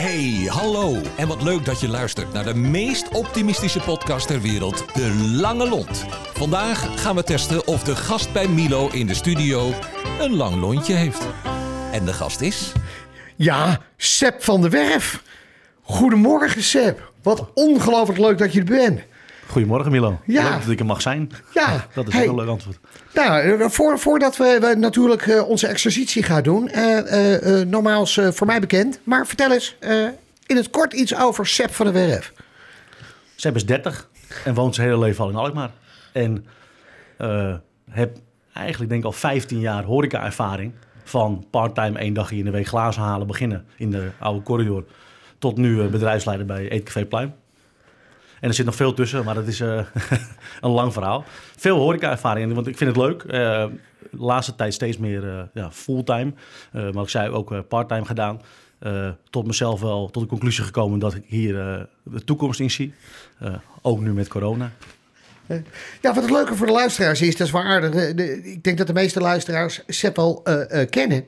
Hey, hallo. En wat leuk dat je luistert naar de meest optimistische podcast ter wereld, De Lange Lont. Vandaag gaan we testen of de gast bij Milo in de studio een lang lontje heeft. En de gast is... Ja, Seb van der Werf. Goedemorgen, Seb. Wat ongelooflijk leuk dat je er bent. Goedemorgen Milo. Ja. Leuk dat ik er mag zijn. Ja. Dat is Hey. een heel leuk antwoord. Nou, voor, voordat we, we natuurlijk eh, onze exercitie gaan doen, eh, eh, eh, nogmaals eh, voor mij bekend, maar vertel eens eh, in het kort iets over Seb van der Werf. Seb is 30 en woont zijn hele leven al in Alkmaar. En eh, heb eigenlijk denk ik al 15 jaar horeca-ervaring. Van part-time één dagje in de week glazen halen beginnen in de oude corridor. Tot nu eh, bedrijfsleider bij Eetcafé Pluim. En er zit nog veel tussen, maar dat is eh, een lang verhaal. Veel horeca-ervaring, want ik vind het leuk. Eh, de laatste tijd steeds meer eh, ja, fulltime. Maar ik zei ook parttime gedaan. Tot mezelf wel tot de conclusie gekomen dat ik hier de toekomst in zie. Ook nu met corona. Ja, wat het leuke voor de luisteraars is, dat is de- ik denk dat de meeste luisteraars eh, eh, kennen.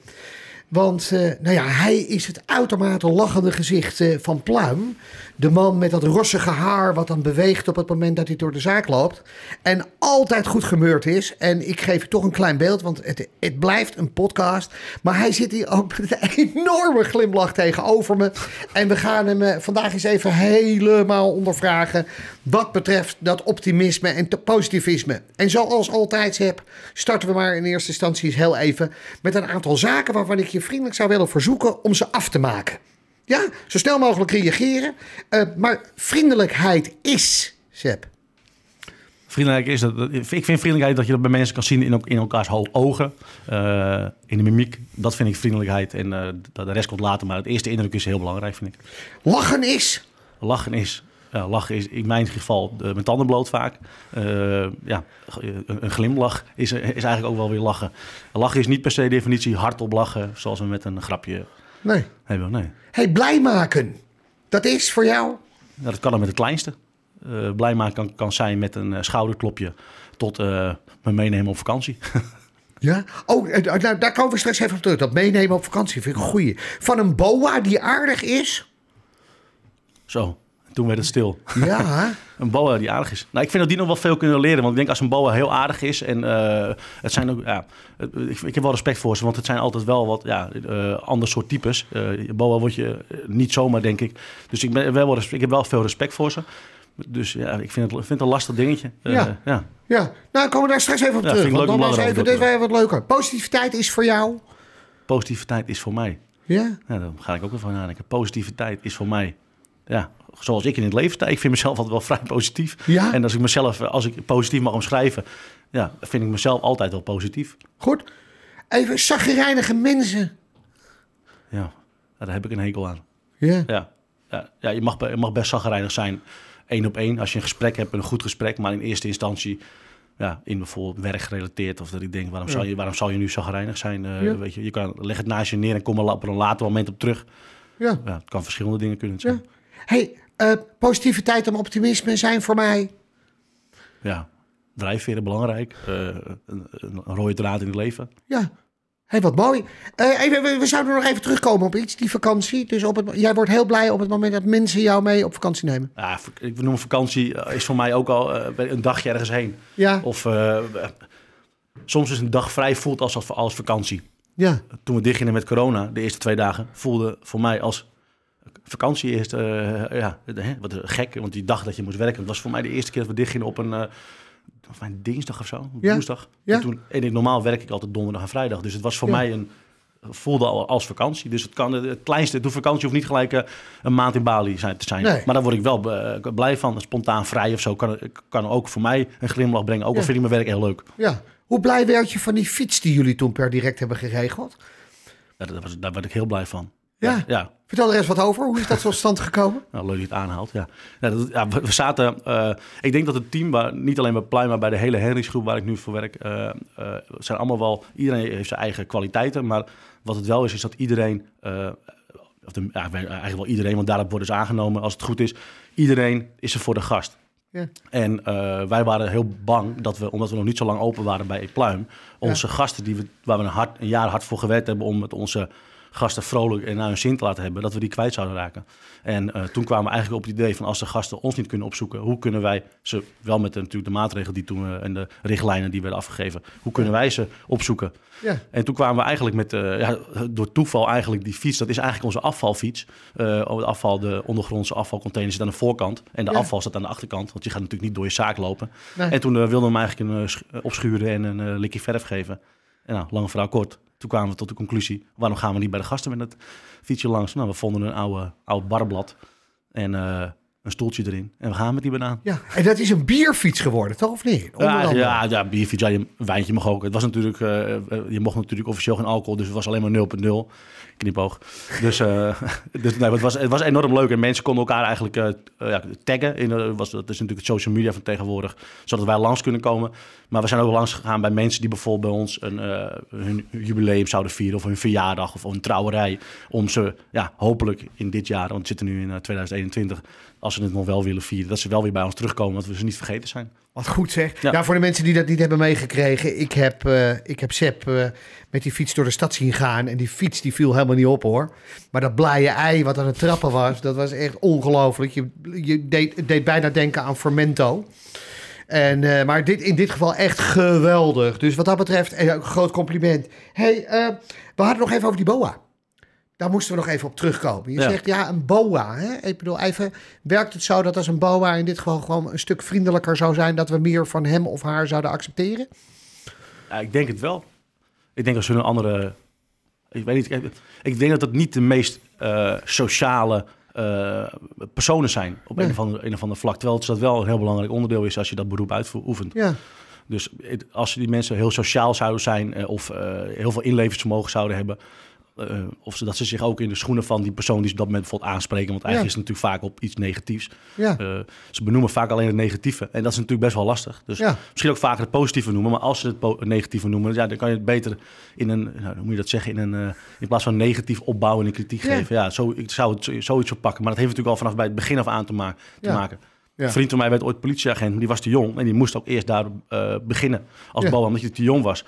Want nou ja, hij is het uitermate lachende gezicht van Pluim. De man met dat rossige haar wat dan beweegt op het moment dat hij door de zaak loopt. En altijd goed gemeurd is. En ik geef toch een klein beeld, want het, het blijft een podcast. Maar hij zit hier ook met een enorme glimlach tegenover me. En we gaan hem eh, vandaag eens even helemaal ondervragen. Wat betreft dat optimisme en positivisme. En zoals altijd heb, starten we maar in eerste instantie eens heel even met een aantal zaken waarvan ik je vriendelijk zou willen verzoeken om ze af te maken. Ja, zo snel mogelijk reageren. Eh, maar vriendelijkheid is, Seb. Vriendelijkheid is dat, ik vind vriendelijkheid dat je dat bij mensen kan zien in, in elkaars ogen, eh, in de mimiek. Dat vind ik vriendelijkheid en eh, de rest komt later. Maar het eerste indruk is heel belangrijk, vind ik. Lachen is. Lachen is, ja, lachen is in mijn geval uh, mijn tanden bloot vaak. Ja, een, een glimlach is, is eigenlijk ook wel weer lachen. Lachen is niet per se definitie hardop lachen, zoals we met een grapje Nee. hebben. Nee, Hey, blij maken. Dat is voor jou. ja, dat kan dan met het kleinste. Eh, blij maken kan, kan zijn met een eh, schouderklopje tot eh me meenemen op vakantie. Ja? Oh, nou, daar komen we straks even op terug. Dat meenemen op vakantie vind ik een goeie. Van een boa die aardig is. Zo, toen werd het stil. Ja. Een boa die aardig is. Nou, ik vind dat die nog wel veel kunnen leren. Want ik denk als een boa heel aardig is. En eh, het zijn ook. Ja, ik, ik heb wel respect voor ze. Want het zijn altijd wel wat ja, eh, ander soort types. Eh boa word je niet zomaar, denk ik. Dus ik, ben wel, ik heb wel veel respect voor ze. Dus ja, ik vind het, vind het een lastig dingetje. Ja. ja. ja. Nou, komen we daar straks even op Ja, terug. want dan is langer even, dit wel wat leuker. Positiviteit is voor jou. Positiviteit is voor mij. Ja. Ja, daar ga ik ook even nadenken. Positiviteit is voor mij. Ja, zoals ik in het leven sta. Ik vind mezelf altijd wel vrij positief. Ja. En als ik mezelf, als ik positief mag omschrijven, ja, vind ik mezelf altijd wel positief. Goed. Even zaggerijnige mensen. Ja, daar heb ik een hekel aan. Ja. Ja, ja, ja je, mag, je mag best zagrijnig zijn, één op één. Als je een gesprek hebt, een goed gesprek. Maar in eerste instantie, ja, in bijvoorbeeld werk gerelateerd. Of dat ik denk, waarom, zou, je, waarom zou je nu zagrijnig zijn? Eh, Ja. weet je, je kan, leg het naast je neer en kom er op een later moment op terug. Ja. Ja, het kan verschillende dingen kunnen ja. zijn. Hey, eh, positiviteit en optimisme zijn voor mij. Ja, drijfveren belangrijk. Eh, een, een rode draad in het leven. Ja. Hey, wat mooi. Eh, even, we, we zouden nog even terugkomen op iets, die vakantie. Dus op het, jij wordt heel blij op het moment dat mensen jou mee op vakantie nemen. Ja, ik noem vakantie is voor mij ook al een dagje ergens heen. Ja. Of soms is een dag vrij voelt als, als vakantie. Ja. Toen we dichtgingen met corona, de eerste twee dagen, voelde voor mij als vakantie eerst, eh, ja, hè, wat gek, want die dag dat je moest werken, het was voor mij de eerste keer dat we dichtgingen op een, mij een dinsdag of zo, Ja. woensdag. Ja. En, toen, en ik, normaal werk ik altijd donderdag en vrijdag, dus het was voor Ja. mij een, voelde al als vakantie. Dus het kan het kleinste, de vakantie hoeft niet gelijk eh, een maand in Bali zijn, te zijn. Nee. Maar daar word ik wel blij van, spontaan vrij of zo, kan, kan ook voor mij een glimlach brengen, ook al vind ik mijn werk heel leuk. ja. Hoe blij werd je van die fiets die jullie toen per direct hebben geregeld? Daar, daar, was- daar werd ik heel blij van. Ja. ja. Vertel er eens wat over. Hoe is dat tot stand gekomen? Nou, leuk dat je het aanhaalt, ja. ja, dat, ja we, we zaten... eh, ik denk dat het team, waar, niet alleen bij Pluim, maar bij de hele Henriksgroep waar ik nu voor werk... eh, eh, zijn allemaal wel... Iedereen heeft zijn eigen kwaliteiten, maar wat het wel is, is dat iedereen... of de, ja, eigenlijk wel iedereen, want daarop worden ze aangenomen als het goed is. Iedereen is er voor de gast. Ja. En wij waren heel bang dat we, omdat we nog niet zo lang open waren bij Pluim, onze gasten die we, waar we een, hard, een jaar hard voor gewerkt hebben om met onze gasten vrolijk en naar hun zin te laten hebben, dat we die kwijt zouden raken. En eh, toen kwamen we eigenlijk op het idee van als de gasten ons niet kunnen opzoeken, hoe kunnen wij ze, wel met de, natuurlijk de maatregelen die toen eh, en de richtlijnen die werden afgegeven, hoe kunnen wij ze opzoeken? Ja. En toen kwamen we eigenlijk met, eh, ja, door toeval eigenlijk die fiets, dat is eigenlijk onze afvalfiets. Het afval, de ondergrondse afvalcontainer zit aan de voorkant en de Ja. afval staat aan de achterkant, want je gaat natuurlijk niet door je zaak lopen. Nee. En toen wilden we hem eigenlijk een, sch- opschuren en een likje verf geven. En nou, lang verhaal kort. Toen kwamen we tot de conclusie, waarom gaan we niet bij de gasten met het fietsje langs? Nou, we vonden een oude, oud barblad en eh, een stoeltje erin. En we gaan met die banaan. Ja, en dat is een bierfiets geworden, toch of niet? Ja, ja, ja, bierfiets, ja, je, wijntje mag ook. Het was natuurlijk, eh, eh, je mocht natuurlijk officieel geen alcohol, dus het was alleen maar 0.0. Knipoog. Dus, eh, dus nee, het, was, het was enorm leuk en mensen konden elkaar eigenlijk ja, taggen. In, was, dat is natuurlijk het social media van tegenwoordig, zodat wij langs kunnen komen. Maar we zijn ook langs gegaan bij mensen die bijvoorbeeld bij ons een, hun jubileum zouden vieren of hun verjaardag of een trouwerij. Om ze, ja, hopelijk in dit jaar, want we zitten nu in eh, 2021, als ze het nog wel willen vieren, dat ze wel weer bij ons terugkomen, dat we ze niet vergeten zijn. Wat goed zeg. Ja. Ja. voor de mensen die dat niet hebben meegekregen. Ik heb, eh ik heb Sepp eh, met die fiets door de stad zien gaan. En die fiets die viel helemaal niet op hoor. Maar dat blije ei wat aan het trappen was, dat was echt ongelooflijk. Je, je deed, deed bijna denken aan Fermento. En, eh, maar dit, in dit geval echt geweldig. Dus wat dat betreft, een groot compliment. hey, we hadden nog even over die boa. Daar moesten we nog even op terugkomen. Je Ja. zegt ja, een boa. Hè? Ik bedoel, even, werkt het zo dat als een boa in dit geval gewoon een stuk vriendelijker zou zijn, dat we meer van hem of haar zouden accepteren? Ja, ik denk het wel. Ik denk als hun een andere. Ik weet niet. Ik, denk dat het niet de meest eh, sociale eh, personen zijn op Nee. een, of andere, een of andere vlak. Terwijl het dat wel een heel belangrijk onderdeel is als je dat beroep uitoefent. Ja, Dus het- als die mensen heel sociaal zouden zijn eh, of heel veel inlevingsvermogen zouden hebben. Eh, of ze, dat ze zich ook in de schoenen van die persoon die ze op dat moment bijvoorbeeld aanspreken. Want eigenlijk Ja. is het natuurlijk vaak op iets negatiefs. ja, Eh, ze benoemen vaak alleen het negatieve. En dat is natuurlijk best wel lastig. Dus ja. misschien ook vaker het positieve noemen. Maar als ze het negatieve noemen, ja, dan kan je het beter in een, nou, hoe moet je dat zeggen, in, een, eh, in plaats van negatief opbouwen en kritiek geven. Ja, zo, ik zou het zo- zoiets verpakken. Maar dat heeft natuurlijk al vanaf bij het begin af aan te, ma- te maken. Ja. Een vriend van mij werd ooit politieagent, maar die was te jong. En die moest ook eerst daar beginnen als Ja. BOA, omdat je te jong was.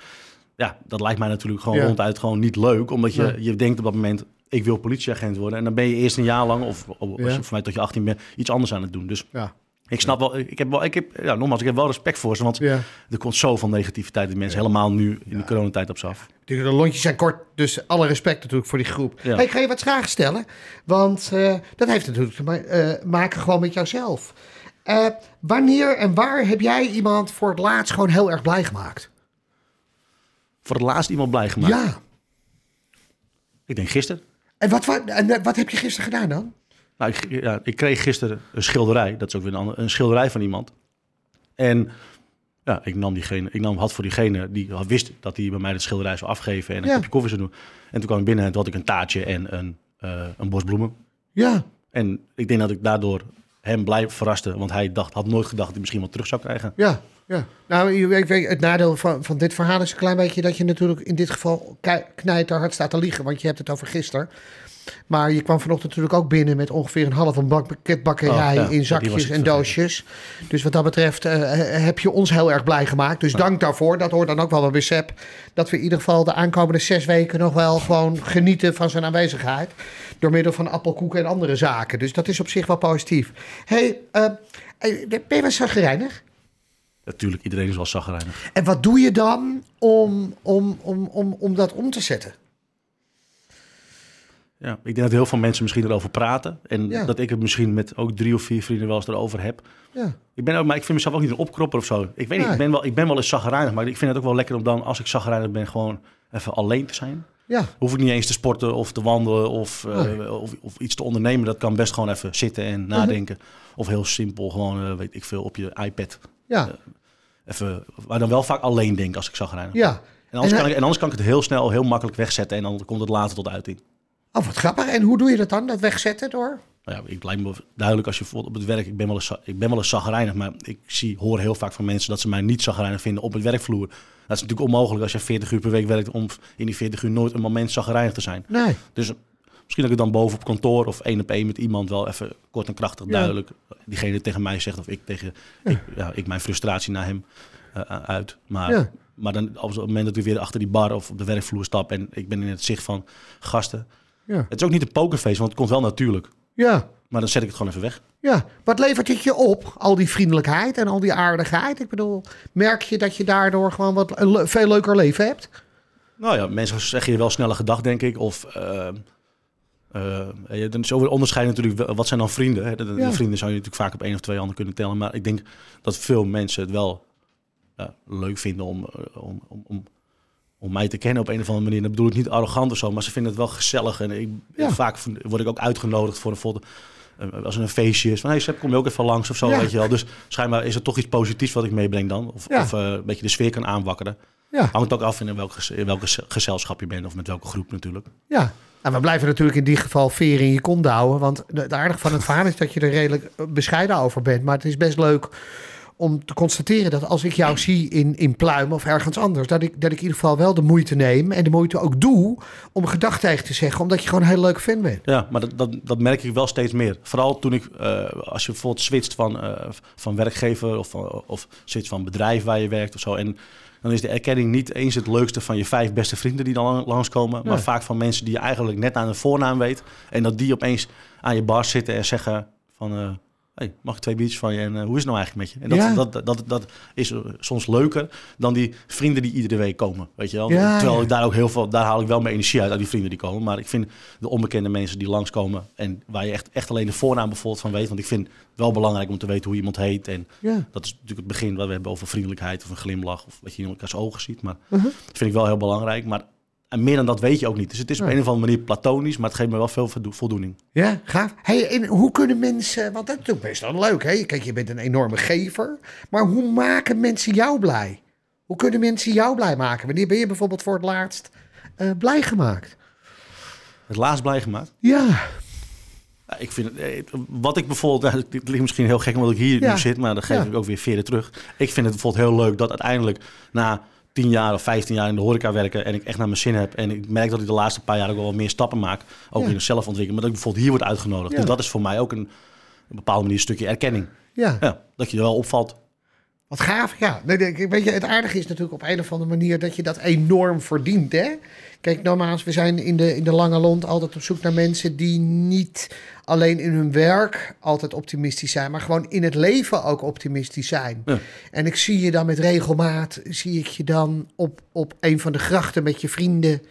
Ja, dat lijkt mij natuurlijk gewoon Ja. ronduit gewoon niet leuk. Omdat je, je denkt op dat moment, ik wil politieagent worden. En dan ben je eerst een jaar lang, of, of Ja. voor mij tot je 18 bent, iets anders aan het doen. Dus ja. ik snap wel, ik heb wel, ik heb, ja, nogmaals, ik heb wel respect voor ze. Want er komt zoveel negativiteit die mensen helemaal nu in de coronatijd op ze af. De lontjes zijn kort, dus alle respect natuurlijk voor die groep. Hey, ik ga je wat vragen stellen, want eh, dat heeft natuurlijk te ma- eh, maken gewoon met jouzelf. Eh, wanneer en waar heb jij iemand voor het laatst gewoon heel erg blij gemaakt? Voor het laatst iemand blij gemaakt. Ja. Ik denk gisteren. En wat, wat, en wat heb je gisteren gedaan dan? Nou, ik, ja, ik kreeg gisteren een schilderij. Dat is ook weer een, ander, een schilderij van iemand. En ja, ik nam diegene, ik nam had voor diegene die al wist dat hij bij mij het schilderij zou afgeven en een Ja. kopje koffie zou doen. En toen kwam ik binnen en toen had ik een taartje en een, eh, een bos bloemen. Ja. En ik denk dat ik daardoor hem blij verraste, want hij dacht, had nooit gedacht dat hij misschien wat terug zou krijgen. Ja, ja. Nou, je weet- het nadeel van, van dit verhaal is een klein beetje dat je natuurlijk in dit geval knijter staat te liegen, want je hebt het over gisteren. Maar je kwam vanochtend natuurlijk ook binnen met ongeveer een halve bak pakketbakkerij Oh, ja. In zakjes en doosjes. Dus wat dat betreft eh, heb je ons heel erg blij gemaakt. Dus dank daarvoor. Dat hoort dan ook wel bij Besep. Dat we in ieder geval de aankomende zes weken nog wel gewoon genieten van zijn aanwezigheid. Door middel van appelkoeken en andere zaken. Dus dat is op zich wel positief. hey, eh, eh, ben je wel zagrijnig? Natuurlijk, iedereen is wel zagrijnig. En wat doe je dan om, om, om, om, om dat om te zetten? Ja, ik denk dat heel veel mensen misschien erover praten. En Ja. dat ik het misschien met ook drie of vier vrienden wel eens erover heb. Ja, Ik ben ook, maar ik vind mezelf ook niet een opkropper of zo. Ik weet niet, ik ben, wel, ik ben wel eens zagrijnig, maar ik vind het ook wel lekker om dan, als ik zagrijnig ben, gewoon even alleen te zijn. ja, Hoef ik niet eens te sporten of te wandelen of, eh, Nee. of, of iets te ondernemen. Dat kan best gewoon even zitten en nadenken. Of heel simpel, gewoon, eh, weet ik veel, op je iPad. ja, Even, maar dan wel vaak alleen denken als ik zagrijnig ben. ja. En anders, En, kan eh, ik, en anders kan ik het heel snel, heel makkelijk wegzetten en dan komt het later tot uiting. Oh, wat grappig. En hoe doe je dat dan? Dat wegzetten door? Nou ja, ik lijkt me duidelijk als je bijvoorbeeld op het werk, ik ben wel eens, ik ben wel eens zagrijnig, maar ik zie, hoor heel vaak van mensen dat ze mij niet zagrijnig vinden op het werkvloer. Dat is natuurlijk onmogelijk als je 40 uur per week werkt om in die 40 uur nooit een moment zagrijnig te zijn. Nee. Dus misschien dat ik dan boven op kantoor of één op één met iemand wel even kort en krachtig Ja. duidelijk diegene tegen mij zegt of ik tegen ik, ja, ik mijn frustratie naar hem eh, uit. Maar Ja. maar dan op het moment dat ik weer achter die bar of op de werkvloer stap en ik ben in het zicht van gasten. Ja. Het is ook niet een pokerface, want het komt wel natuurlijk. Ja. Maar dan zet ik het gewoon even weg. Ja, wat levert het je op? Al die vriendelijkheid en al die aardigheid. Ik bedoel, merk je dat je daardoor gewoon wat een le- veel leuker leven hebt? Nou ja, mensen zeggen je wel sneller gedag, denk ik. Of eh, je- dan is weer onderscheid natuurlijk. Wat zijn dan vrienden? Hè? De, de Ja. vrienden zou je natuurlijk vaak op één of twee handen kunnen tellen. Maar ik denk dat veel mensen het wel leuk vinden om, om, om, om, om mij te kennen op een of andere manier. Dat bedoel ik niet arrogant of zo, maar ze vinden het wel gezellig. En ik, Ja. vaak word ik ook uitgenodigd voor een foto. eh, Als er een feestje is, van hey Sepp, kom je ook even langs of zo, Ja. weet je wel. Dus schijnbaar is er toch iets positiefs wat ik meebreng dan. Of, Ja. of eh, een beetje de sfeer kan aanwakkeren. Ja, Hangt ook af in welke gez- gezelschap je bent of met welke groep natuurlijk. ja. En we blijven natuurlijk in die geval veer in je kont houden. Want het aardige van het verhaal is dat je er redelijk eh, bescheiden over bent. Maar het is best leuk om te constateren dat als ik jou zie in, in Pluim of ergens anders... Dat ik, dat ik in ieder geval wel de moeite neem en de moeite ook doe... om een gedag tegen te zeggen, omdat je gewoon een heel leuk fan bent. Ja, maar dat, dat, dat merk ik wel steeds meer. Vooral toen ik, eh, als je bijvoorbeeld switcht van, eh, van werkgever of, van- of switcht van bedrijf waar je werkt of zo. En dan is de erkenning niet eens het leukste van je vijf beste vrienden die dan lang- langskomen. Maar Nee. vaak van mensen die je eigenlijk net aan de voornaam weet. En dat die opeens aan je bar zitten en zeggen van... eh, Hey, mag ik twee biertjes van je en eh, hoe is het nou eigenlijk met je? En dat, Ja. dat, dat, dat, is eh, soms leuker dan die vrienden die iedere week komen. Weet je wel? Ja, Terwijl ja. ik daar ook heel veel, daar haal ik wel mijn energie uit, uit die vrienden die komen. Maar ik vind de onbekende mensen die langskomen en waar je echt, echt alleen de voornaam bijvoorbeeld van weet. Want ik vind het wel belangrijk om te weten hoe iemand heet. En dat is natuurlijk het begin wat we hebben over vriendelijkheid of een glimlach of wat je in elkaars ogen ziet. Maar Mhm. dat vind ik wel heel belangrijk. Maar en meer dan dat weet je ook niet. Dus het is op een of andere manier platonisch, maar het geeft me wel veel voldo- voldoening. Ja, gaaf. Hey, en hoe kunnen mensen, want dat is natuurlijk best wel leuk, hè? Kijk, je bent een enorme gever, maar hoe maken mensen jou blij? Hoe kunnen mensen jou blij maken? Wanneer ben je bijvoorbeeld voor het laatst eh, blij gemaakt? Het laatst blij gemaakt. Ja, Ik vind het, eh, wat ik bijvoorbeeld, nou, het ligt misschien heel gek omdat ik hier Ja. nu zit, maar dan geef Ja. ik ook weer veren terug. Ik vind het bijvoorbeeld heel leuk dat uiteindelijk na 10 jaar of 15 jaar in de horeca werken en ik echt naar mijn zin heb en ik merk dat ik de laatste paar jaar ook wel meer stappen maak, ook Ja. in de zelfontwikkeling, maar dat ik bijvoorbeeld hier word uitgenodigd. Ja. Dus dat is voor mij ook een, een bepaalde manier een stukje erkenning. ja. Ja, dat je er wel opvalt. Wat gaaf, ja. Nee, weet je, het aardige is natuurlijk op een of andere manier dat je dat enorm verdient, hè? Kijk, nogmaals, we zijn in de, in de lange lont altijd op zoek naar mensen die niet alleen in hun werk altijd optimistisch zijn, maar gewoon in het leven ook optimistisch zijn. Ja. En ik zie je dan met regelmaat, zie ik je dan op, op een van de grachten met je vrienden.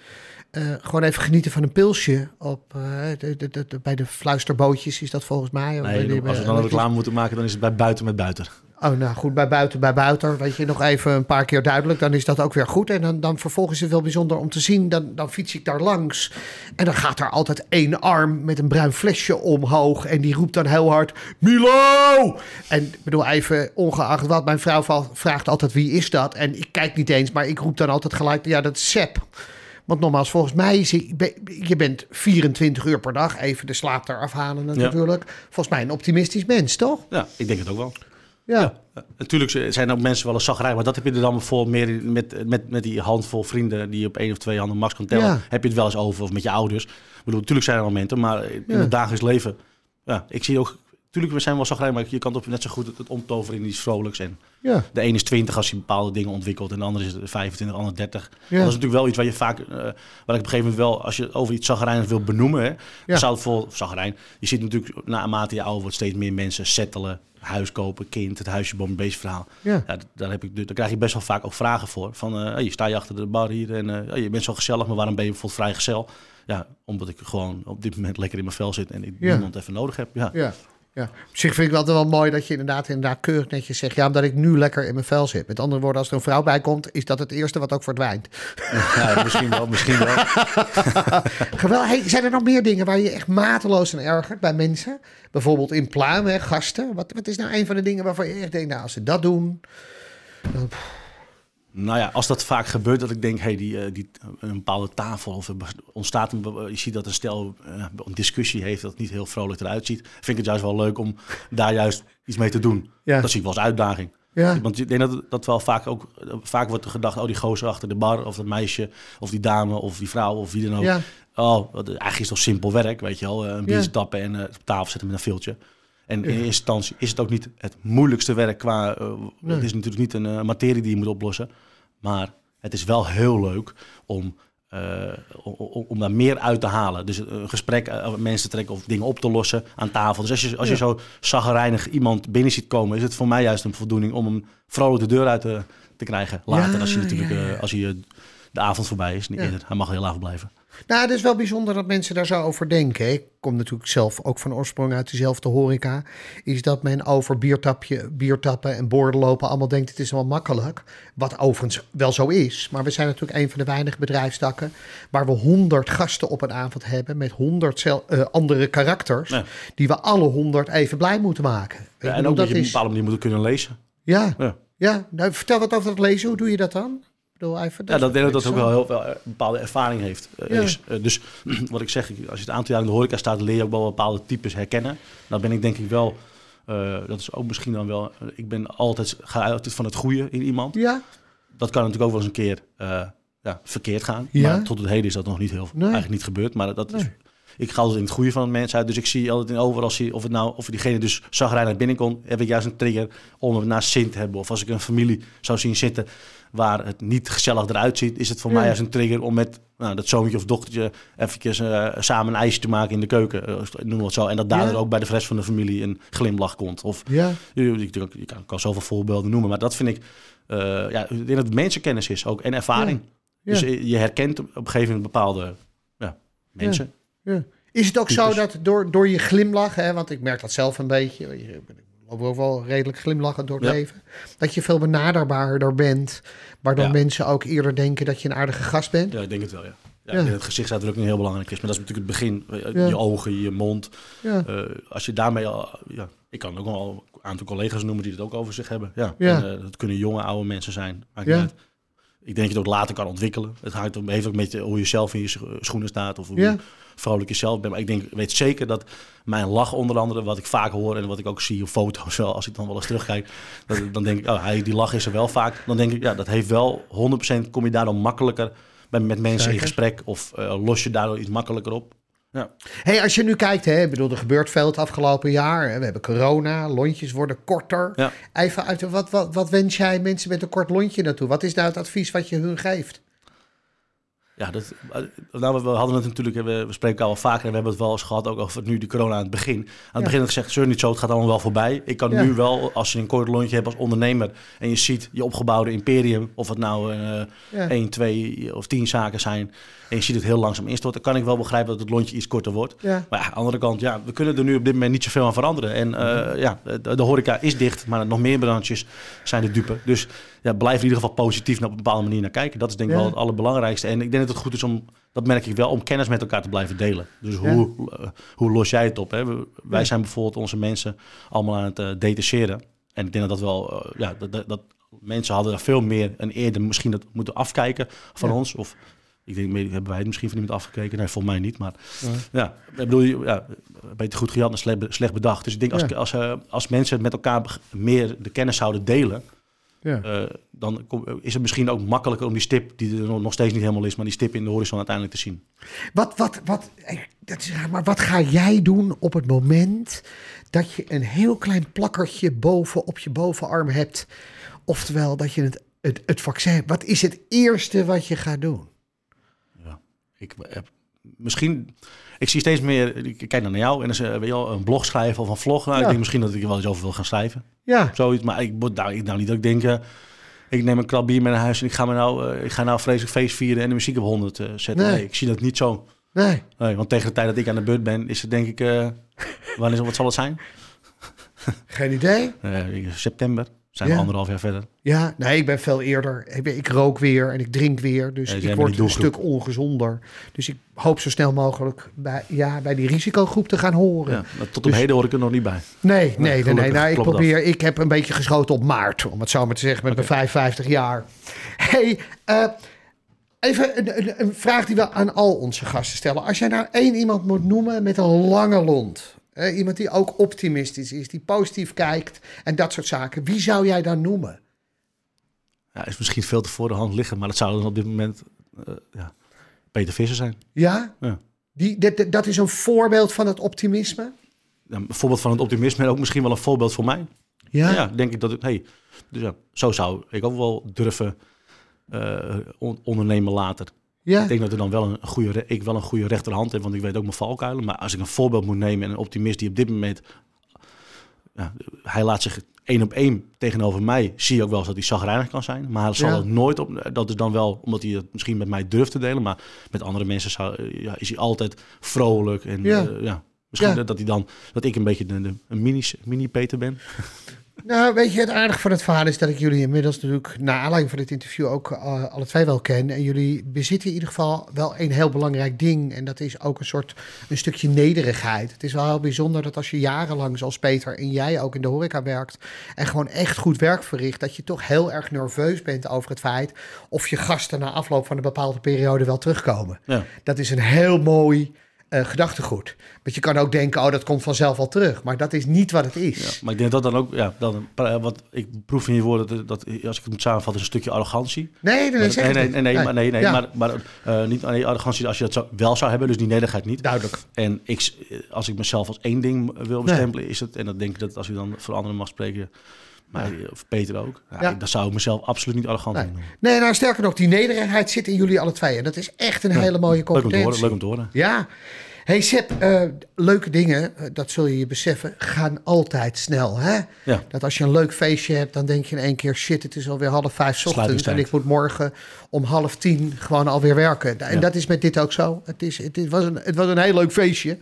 eh, gewoon even genieten van een pilsje. Op, eh, de, de, de- de- bij de fluisterbootjes is dat volgens mij. Nee, als we dan een reclame moeten maken, dan is het bij buiten met buiten. Oh, nou goed, bij buiten, bij buiten. Weet je, nog even een paar keer duidelijk. Dan is dat ook weer goed. En dan, dan vervolgens is het wel bijzonder om te zien. Dan, dan fiets ik daar langs. En dan gaat er altijd één arm met een bruin flesje omhoog. En die roept dan heel hard: Milo! En ik bedoel, even ongeacht wat. Mijn vrouw vraagt altijd: wie is dat? En ik kijk niet eens, maar ik roep dan altijd gelijk: ja, dat is Sepp. Want nogmaals, volgens mij is je, be- je bent 24 uur per dag. Even de slaap eraf halen natuurlijk. Volgens mij een optimistisch mens, toch? Ja, ik denk het ook wel. Ja. Ja, natuurlijk zijn ook mensen wel een zagrijn, maar dat heb je er dan bijvoorbeeld meer met, met, met die handvol vrienden die je op één of twee handen max kan tellen. Ja. Heb je het wel eens over of met je ouders. Ik bedoel, natuurlijk zijn er momenten, maar in Ja. het dagelijks leven, ja, ik zie ook, natuurlijk we zijn wel zagrijn, maar je kan het net zo goed het, omtoveren in iets vrolijks. En Ja. de ene is 20 als hij bepaalde dingen ontwikkelt en de andere is 25, de andere 30. Ja. Dat is natuurlijk wel iets waar je vaak, eh, waar ik op een gegeven moment wel, als je over iets zagrijnig wil benoemen, hè, zou het voor zagrijn. Je ziet natuurlijk naarmate je ouder wordt steeds meer mensen settelen, huis kopen, kind, het huisje, boom, beest verhaal. Ja. Daar, heb ik, daar krijg je best wel vaak ook vragen voor. Van, eh hey, sta je achter de bar hier en eh, je bent zo gezellig, maar waarom ben je bijvoorbeeld vrijgezel? Ja, omdat ik gewoon op dit moment lekker in mijn vel zit en ik Ja. niemand even nodig heb. Ja. Ja. Ja, op zich vind ik altijd wel mooi dat je inderdaad, inderdaad keurig netjes zegt... ja, omdat ik nu lekker in mijn vel zit. Met andere woorden, als er een vrouw bij komt... is dat het eerste wat ook verdwijnt. Ja, misschien wel, misschien wel. Geweldig. Hey, zijn er nog meer dingen waar je echt mateloos aan ergert bij mensen? Bijvoorbeeld in pluim, hè, gasten. Wat, wat is nou een van de dingen waarvan je echt denkt... nou, als ze dat doen... dan- Nou ja, als dat vaak gebeurt, dat ik denk, hey, die, eh, die, een bepaalde tafel of ontstaat een, be- je ziet dat een stel eh, een discussie heeft dat niet heel vrolijk eruit ziet, vind ik het juist wel leuk om daar juist iets mee te doen. Ja. Dat zie ik wel als uitdaging. Ja. Want ik denk dat dat wel vaak ook, vaak wordt er gedacht, oh die gozer achter de bar of dat meisje of die dame of die vrouw of wie dan ook. Ja. Oh, eigenlijk is toch simpel werk, weet je wel. Eh, Een biertje tappen en eh, op tafel zetten met een filtje. En in eerste instantie is het ook niet het moeilijkste werk qua... eh, Nee. Het is natuurlijk niet een eh, materie die je moet oplossen. Maar het is wel heel leuk om, eh, om, om- daar meer uit te halen. Dus een gesprek mensen te trekken of dingen op te lossen aan tafel. Dus als je, als je zo zaggerijnig iemand binnen ziet komen... is het voor mij juist een voldoening om hem vrolijk de deur uit te, te krijgen. Later, Ja, als hij natuurlijk ja, als eh, de avond voorbij is. Niet Ja. eerder. Hij mag heel avond blijven. Nou, het is wel bijzonder dat mensen daar zo over denken. Ik kom natuurlijk zelf ook van oorsprong uit dezelfde horeca. Is dat men over biertapje, biertappen en borden lopen allemaal denkt het is wel makkelijk. Wat overigens wel zo is. Maar we zijn natuurlijk een van de weinige bedrijfstakken waar we honderd gasten op een avond hebben met honderd andere karakters. Ja. Die we alle honderd even blij moeten maken. Ja, en bedoel, ook dat je op een bepaalde manier moet kunnen lezen. Ja, Ja. ja. Nou, vertel wat over dat lezen. Hoe doe je dat dan? Bedoel, Ja, dat denk ik dat ook zo. wel heel veel een bepaalde ervaring heeft. eh, Ja. is. Eh, dus wat ik zeg, als je het aantal jaar in de horeca staat, leer je ook wel bepaalde types herkennen. Dat ben ik denk ik wel, eh, dat is ook misschien dan wel, eh, ik ben altijd, ga altijd van het goede in iemand. Ja, Dat kan natuurlijk ook wel eens een keer eh, ja, verkeerd gaan. Ja. Maar tot het heden is dat nog niet heel, Nee. eigenlijk niet gebeurd. Maar dat is, Nee. Ik ga altijd in het goede van de mensen uit. Dus ik zie altijd in overal, zie, of, het nou, of diegene dus zagrijnig binnenkomt, heb ik juist een trigger om hem naast Sint te hebben. Of als ik een familie zou zien zitten waar het niet gezellig eruit ziet, is het voor Ja. mij juist een trigger om met nou, dat zoontje of dochtertje eventjes eh, samen een ijsje te maken in de keuken. eh, noem het zo. En dat daardoor Ja. ook bij de rest van de familie een glimlach komt. Of ja. je, kan, je kan, zoveel voorbeelden noemen, maar dat vind ik, eh, ja, ik denk dat het mensenkennis is ook en ervaring. Ja. Dus je herkent op een gegeven moment bepaalde ja, mensen. Ja. Is het ook zo dat door, door je glimlach, hè, want ik merk dat zelf een beetje, je ik loop ook wel redelijk glimlachend door het Ja. leven, dat je veel benaderbaarder bent, waardoor Ja. mensen ook eerder denken dat je een aardige gast bent? Ja, ik denk het wel, ja. Ja, dat gezichtsuitdrukking heel belangrijk is, maar dat is natuurlijk het begin. Eh, Ja. Je ogen, je mond. Ja, Eh, als je daarmee al, ja, ik kan ook wel een aantal collega's noemen die het ook over zich hebben. Ja. En, eh, dat kunnen jonge, oude mensen zijn. Maakt Ja. niet uit. Ik denk dat je het ook later kan ontwikkelen. Het hangt ook met je- hoe je zelf in je scho- schoenen staat of hoe Ja. je vrolijk jezelf bent. Maar ik denk, weet zeker dat mijn lach onder andere, wat ik vaak hoor en wat ik ook zie op foto's wel, als ik dan wel eens terugkijk, dat, dan denk ik, oh, hij, die lach is er wel vaak. Dan denk ik, ja, dat heeft wel 100% kom je daardoor makkelijker bij, met mensen in gesprek of eh, los je daardoor iets makkelijker op. Ja. Hey, als je nu kijkt, hè, ik bedoel, er gebeurt veel het afgelopen jaar. hè. We hebben corona, lontjes worden korter. Ja. Even uit, wat, wat, wat wens jij mensen met een kort lontje naartoe? Wat is nou het advies wat je hun geeft? Ja, dat, eh, nou, we hadden het natuurlijk, we, we spreken elkaar wel vaker en we hebben het wel eens gehad ook over nu die corona aan het begin. Aan het Ja. begin had ik gezegd, zeur niet zo, het gaat allemaal wel voorbij. Ik kan Ja. nu wel, als je een kort lontje hebt als ondernemer en je ziet je opgebouwde imperium, of het nou eh Ja. 1, 2 of 10 zaken zijn, en je ziet het heel langzaam instorten, dan kan ik wel begrijpen dat het lontje iets korter wordt. Maar ja, aan de andere kant, ja, we kunnen er nu op dit moment niet zoveel aan veranderen. En eh, ja, de, de horeca is dicht, maar nog meer branches zijn de dupe. Dus ja, blijf in ieder geval positief naar op een bepaalde manier naar kijken. Dat is denk ik Ja. wel het allerbelangrijkste. En ik denk dat het goed is om, dat merk ik wel, om kennis met elkaar te blijven delen. Dus hoe, eh, hoe los jij het op? Hè? Wij Ja. zijn bijvoorbeeld onze mensen allemaal aan het eh, detacheren. En ik denk dat dat wel, eh, ja, dat, dat, dat mensen hadden daar veel meer en eerder misschien dat moeten afkijken van Ja. ons. Of ik denk, hebben wij het misschien van iemand afgekeken? Nee, volgens mij niet. Maar ja, ik bedoel, ja, beter goed gejat dan slecht, be- slecht bedacht. Dus ik denk als, Ja. als, eh, als mensen met elkaar meer de kennis zouden delen, Ja. eh, dan kom- is het misschien ook makkelijker om die stip, die er nog- steeds niet helemaal is, maar die stip in de horizon uiteindelijk te zien. Wat, wat, wat, eh, dat is, raar, maar wat ga jij doen op het moment dat je een heel klein plakkertje boven op je bovenarm hebt? Oftewel dat je het, het, het vaccin hebt. Wat is het eerste wat je gaat doen? Ja. Ik heb misschien, ik zie steeds meer, ik kijk dan naar jou en dan weet je een blog schrijven of een vlog. Nou, Ja. Ik denk misschien dat ik er wel eens over wil gaan schrijven. Ja, Zoiets, maar ik moet nou, ik, nou niet dat ik denk, eh, ik neem een krab bier mee naar huis en ik ga, me nou, eh, ik ga nou vreselijk feest vieren en de muziek op 100 eh, zetten. Nee. Nee. ik zie dat niet zo. nee. Nee, want tegen de tijd dat ik aan de beurt ben, is het denk ik, wanneer, wat zal het zijn? Geen idee. September. Zijn Ja. we anderhalf jaar verder. Ja, nee, ik ben veel eerder. Ik, ben- ik rook weer en ik drink weer. Dus jij ik word een stuk ongezonder. Dus ik hoop zo snel mogelijk bij, ja, bij die risicogroep te gaan horen. Ja, maar tot op Dus- heden hoor ik er nog niet bij. Nee, nee, nee, nee. Nou, ik probeer. Ik heb een beetje geschoten op maart, om het zo maar te zeggen, met mijn 55 jaar. Hey, eh, even een, een, een vraag die we aan al onze gasten stellen. Als jij nou één iemand moet noemen met een lange lont, iemand die ook optimistisch is, die positief kijkt en dat soort zaken, wie zou jij dan noemen? Ja, is misschien veel te voor de hand liggen, maar dat zou dan op dit moment eh, ja, Peter Visser zijn. Ja? Ja. Die, dat is een voorbeeld van het optimisme. Ja, een voorbeeld van het optimisme en ook misschien wel een voorbeeld voor mij. Ja, denk ik dat het, hey, dus ja, zo zou ik ook wel durven on- ondernemen later. Ja, Ik denk dat er dan wel een goede, ik wel een goede rechterhand heb, want ik weet ook mijn valkuilen. Maar als ik een voorbeeld moet nemen en een optimist die op dit moment, ja, hij laat zich één op één tegenover mij, zie je ook wel eens dat hij zagrijnig kan zijn. Maar hij zal Ja. het nooit op, dat is dan wel omdat hij het misschien met mij durft te delen, maar met andere mensen zou, eh, ja, is hij altijd vrolijk en Ja. ja misschien Ja. dat, dat hij dan, dat ik een beetje de, de- een mini, mini Peter ben. Nou, weet je, het aardige van het verhaal is dat ik jullie inmiddels natuurlijk, na aanleiding van dit interview, ook eh, alle twee wel ken. En jullie bezitten in ieder geval wel een heel belangrijk ding. En dat is ook een soort, een stukje nederigheid. Het is wel heel bijzonder dat als je jarenlang, zoals Peter en jij ook in de horeca werkt, en gewoon echt goed werk verricht, dat je toch heel erg nerveus bent over het feit of je gasten na afloop van een bepaalde periode wel terugkomen. Ja. Dat is een heel mooi eh, gedachtegoed. Want je kan ook denken, oh, dat komt vanzelf al terug. Maar dat is niet wat het is. Ja, maar ik denk dat dat dan ook, ja, dan, eh, wat ik proef in je woorden, dat, dat als ik het moet samenvatten, is een stukje arrogantie. Nee, nee, nee, nee, nee, niet. nee, nee, maar, nee, nee, Ja, maar, maar eh, niet alleen arrogantie als je dat zou, wel zou hebben, dus die nederigheid niet. Duidelijk. En ik, als ik mezelf als één ding wil bestempelen, is het, en dat denk ik dat als u dan voor anderen mag spreken, maar, of Peter ook, ja, Ja. dan zou ik mezelf absoluut niet arrogant Nee. noemen. Nee, nou sterker nog, die nederigheid zit in jullie alle twee. En dat is echt een hele mooie Leuk om te competentie. horen, leuk om te horen. Ja. Hey Seb, eh, leuke dingen, eh, dat zul je je beseffen, gaan altijd snel. Hè? Ja. Dat als je een leuk feestje hebt, dan denk je in één keer... shit, het is alweer half vijf 's ochtends en ik moet morgen om half tien gewoon alweer werken. En Ja. dat is met dit ook zo. Het, is, het, was, een, het was een heel leuk feestje.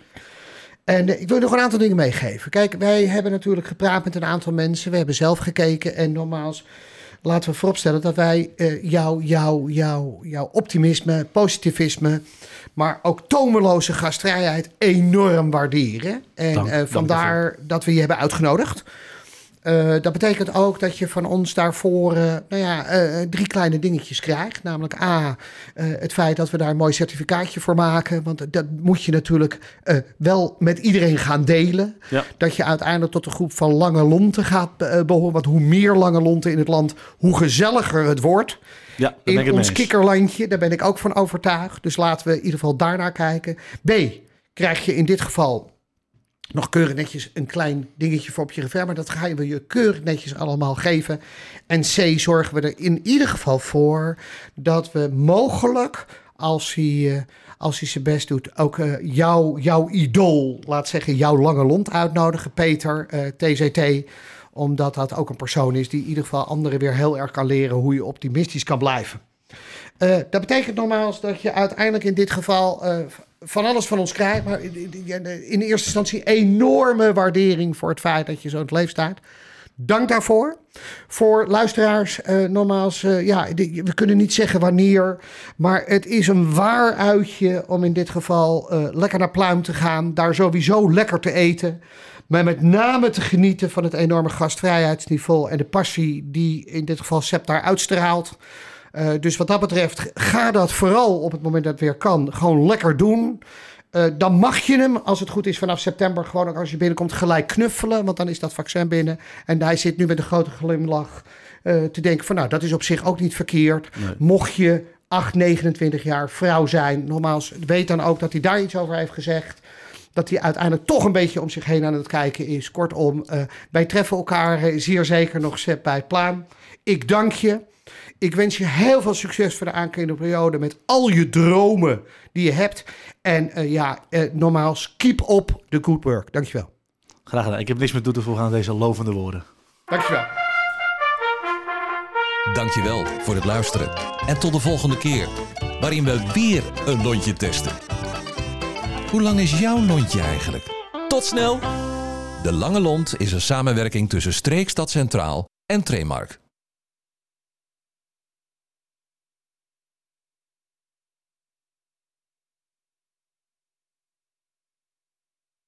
En eh, ik wil nog een aantal dingen meegeven. Kijk, wij hebben natuurlijk gepraat met een aantal mensen. We hebben zelf gekeken. En nogmaals, laten we vooropstellen dat wij jouw jou, jou, jouw optimisme, positivisme, maar ook tomeloze gastvrijheid enorm waarderen. En Dank, eh, vandaar dat we je hebben uitgenodigd. Eh, dat betekent ook dat je van ons daarvoor eh, nou ja, eh, drie kleine dingetjes krijgt. Namelijk A, het feit dat we daar een mooi certificaatje voor maken. Want dat moet je natuurlijk wel met iedereen gaan delen. Ja. Dat je uiteindelijk tot de groep van lange lonten gaat eh, behoren. Want hoe meer lange lonten in het land, hoe gezelliger het wordt. Ja, In ons kikkerlandje, daar ben ik ook van overtuigd. Dus laten we in ieder geval daarnaar kijken. B, krijg je in dit geval nog keurig netjes een klein dingetje voor op je revers. Maar dat gaan we je keurig netjes allemaal geven. En C, zorgen we er in ieder geval voor dat we mogelijk, als hij, eh, als hij zijn best doet, ook eh, jou, jouw idool, laat zeggen, jouw lange lont uitnodigen, Peter, eh, TZT omdat dat ook een persoon is die in ieder geval anderen weer heel erg kan leren hoe je optimistisch kan blijven. Dat betekent nogmaals dat je uiteindelijk in dit geval van alles van ons krijgt. Maar in, eerste instantie enorme waardering voor het feit dat je zo in het leven staat. Dank daarvoor. Voor luisteraars, eh, nogmaals, eh, ja, we kunnen niet zeggen wanneer. Maar het is een waar uitje om in dit geval eh, lekker naar Pluim te gaan. Daar sowieso lekker te eten. Maar met name te genieten van het enorme gastvrijheidsniveau en de passie die in dit geval Sepp daar uitstraalt. Eh, dus wat dat betreft, ga dat vooral op het moment dat het weer kan, gewoon lekker doen. Eh, dan mag je hem, als het goed is, vanaf september gewoon ook als je binnenkomt gelijk knuffelen. Want dan is dat vaccin binnen. En hij zit nu met een grote glimlach eh, te denken van nou, dat is op zich ook niet verkeerd. Nee. Mocht je 8, 29 jaar vrouw zijn, nogmaals, weet dan ook dat hij daar iets over heeft gezegd. Dat hij uiteindelijk toch een beetje om zich heen aan het kijken is. Kortom, wij treffen elkaar zeer zeker nog Sepp, bij het Pluim. Ik dank je. Ik wens je heel veel succes voor de aankomende periode met al je dromen die je hebt. En eh, ja, eh, nogmaals, keep up the good work. Dankjewel. Graag gedaan. Ik heb niks meer toe te voegen aan deze lovende woorden. Dankjewel. Dankjewel voor het luisteren. En tot de volgende keer, waarin we weer een lontje testen. Hoe lang is jouw lontje eigenlijk? Tot snel! De Lange Lont is een samenwerking tussen Streekstad Centraal en Tremark.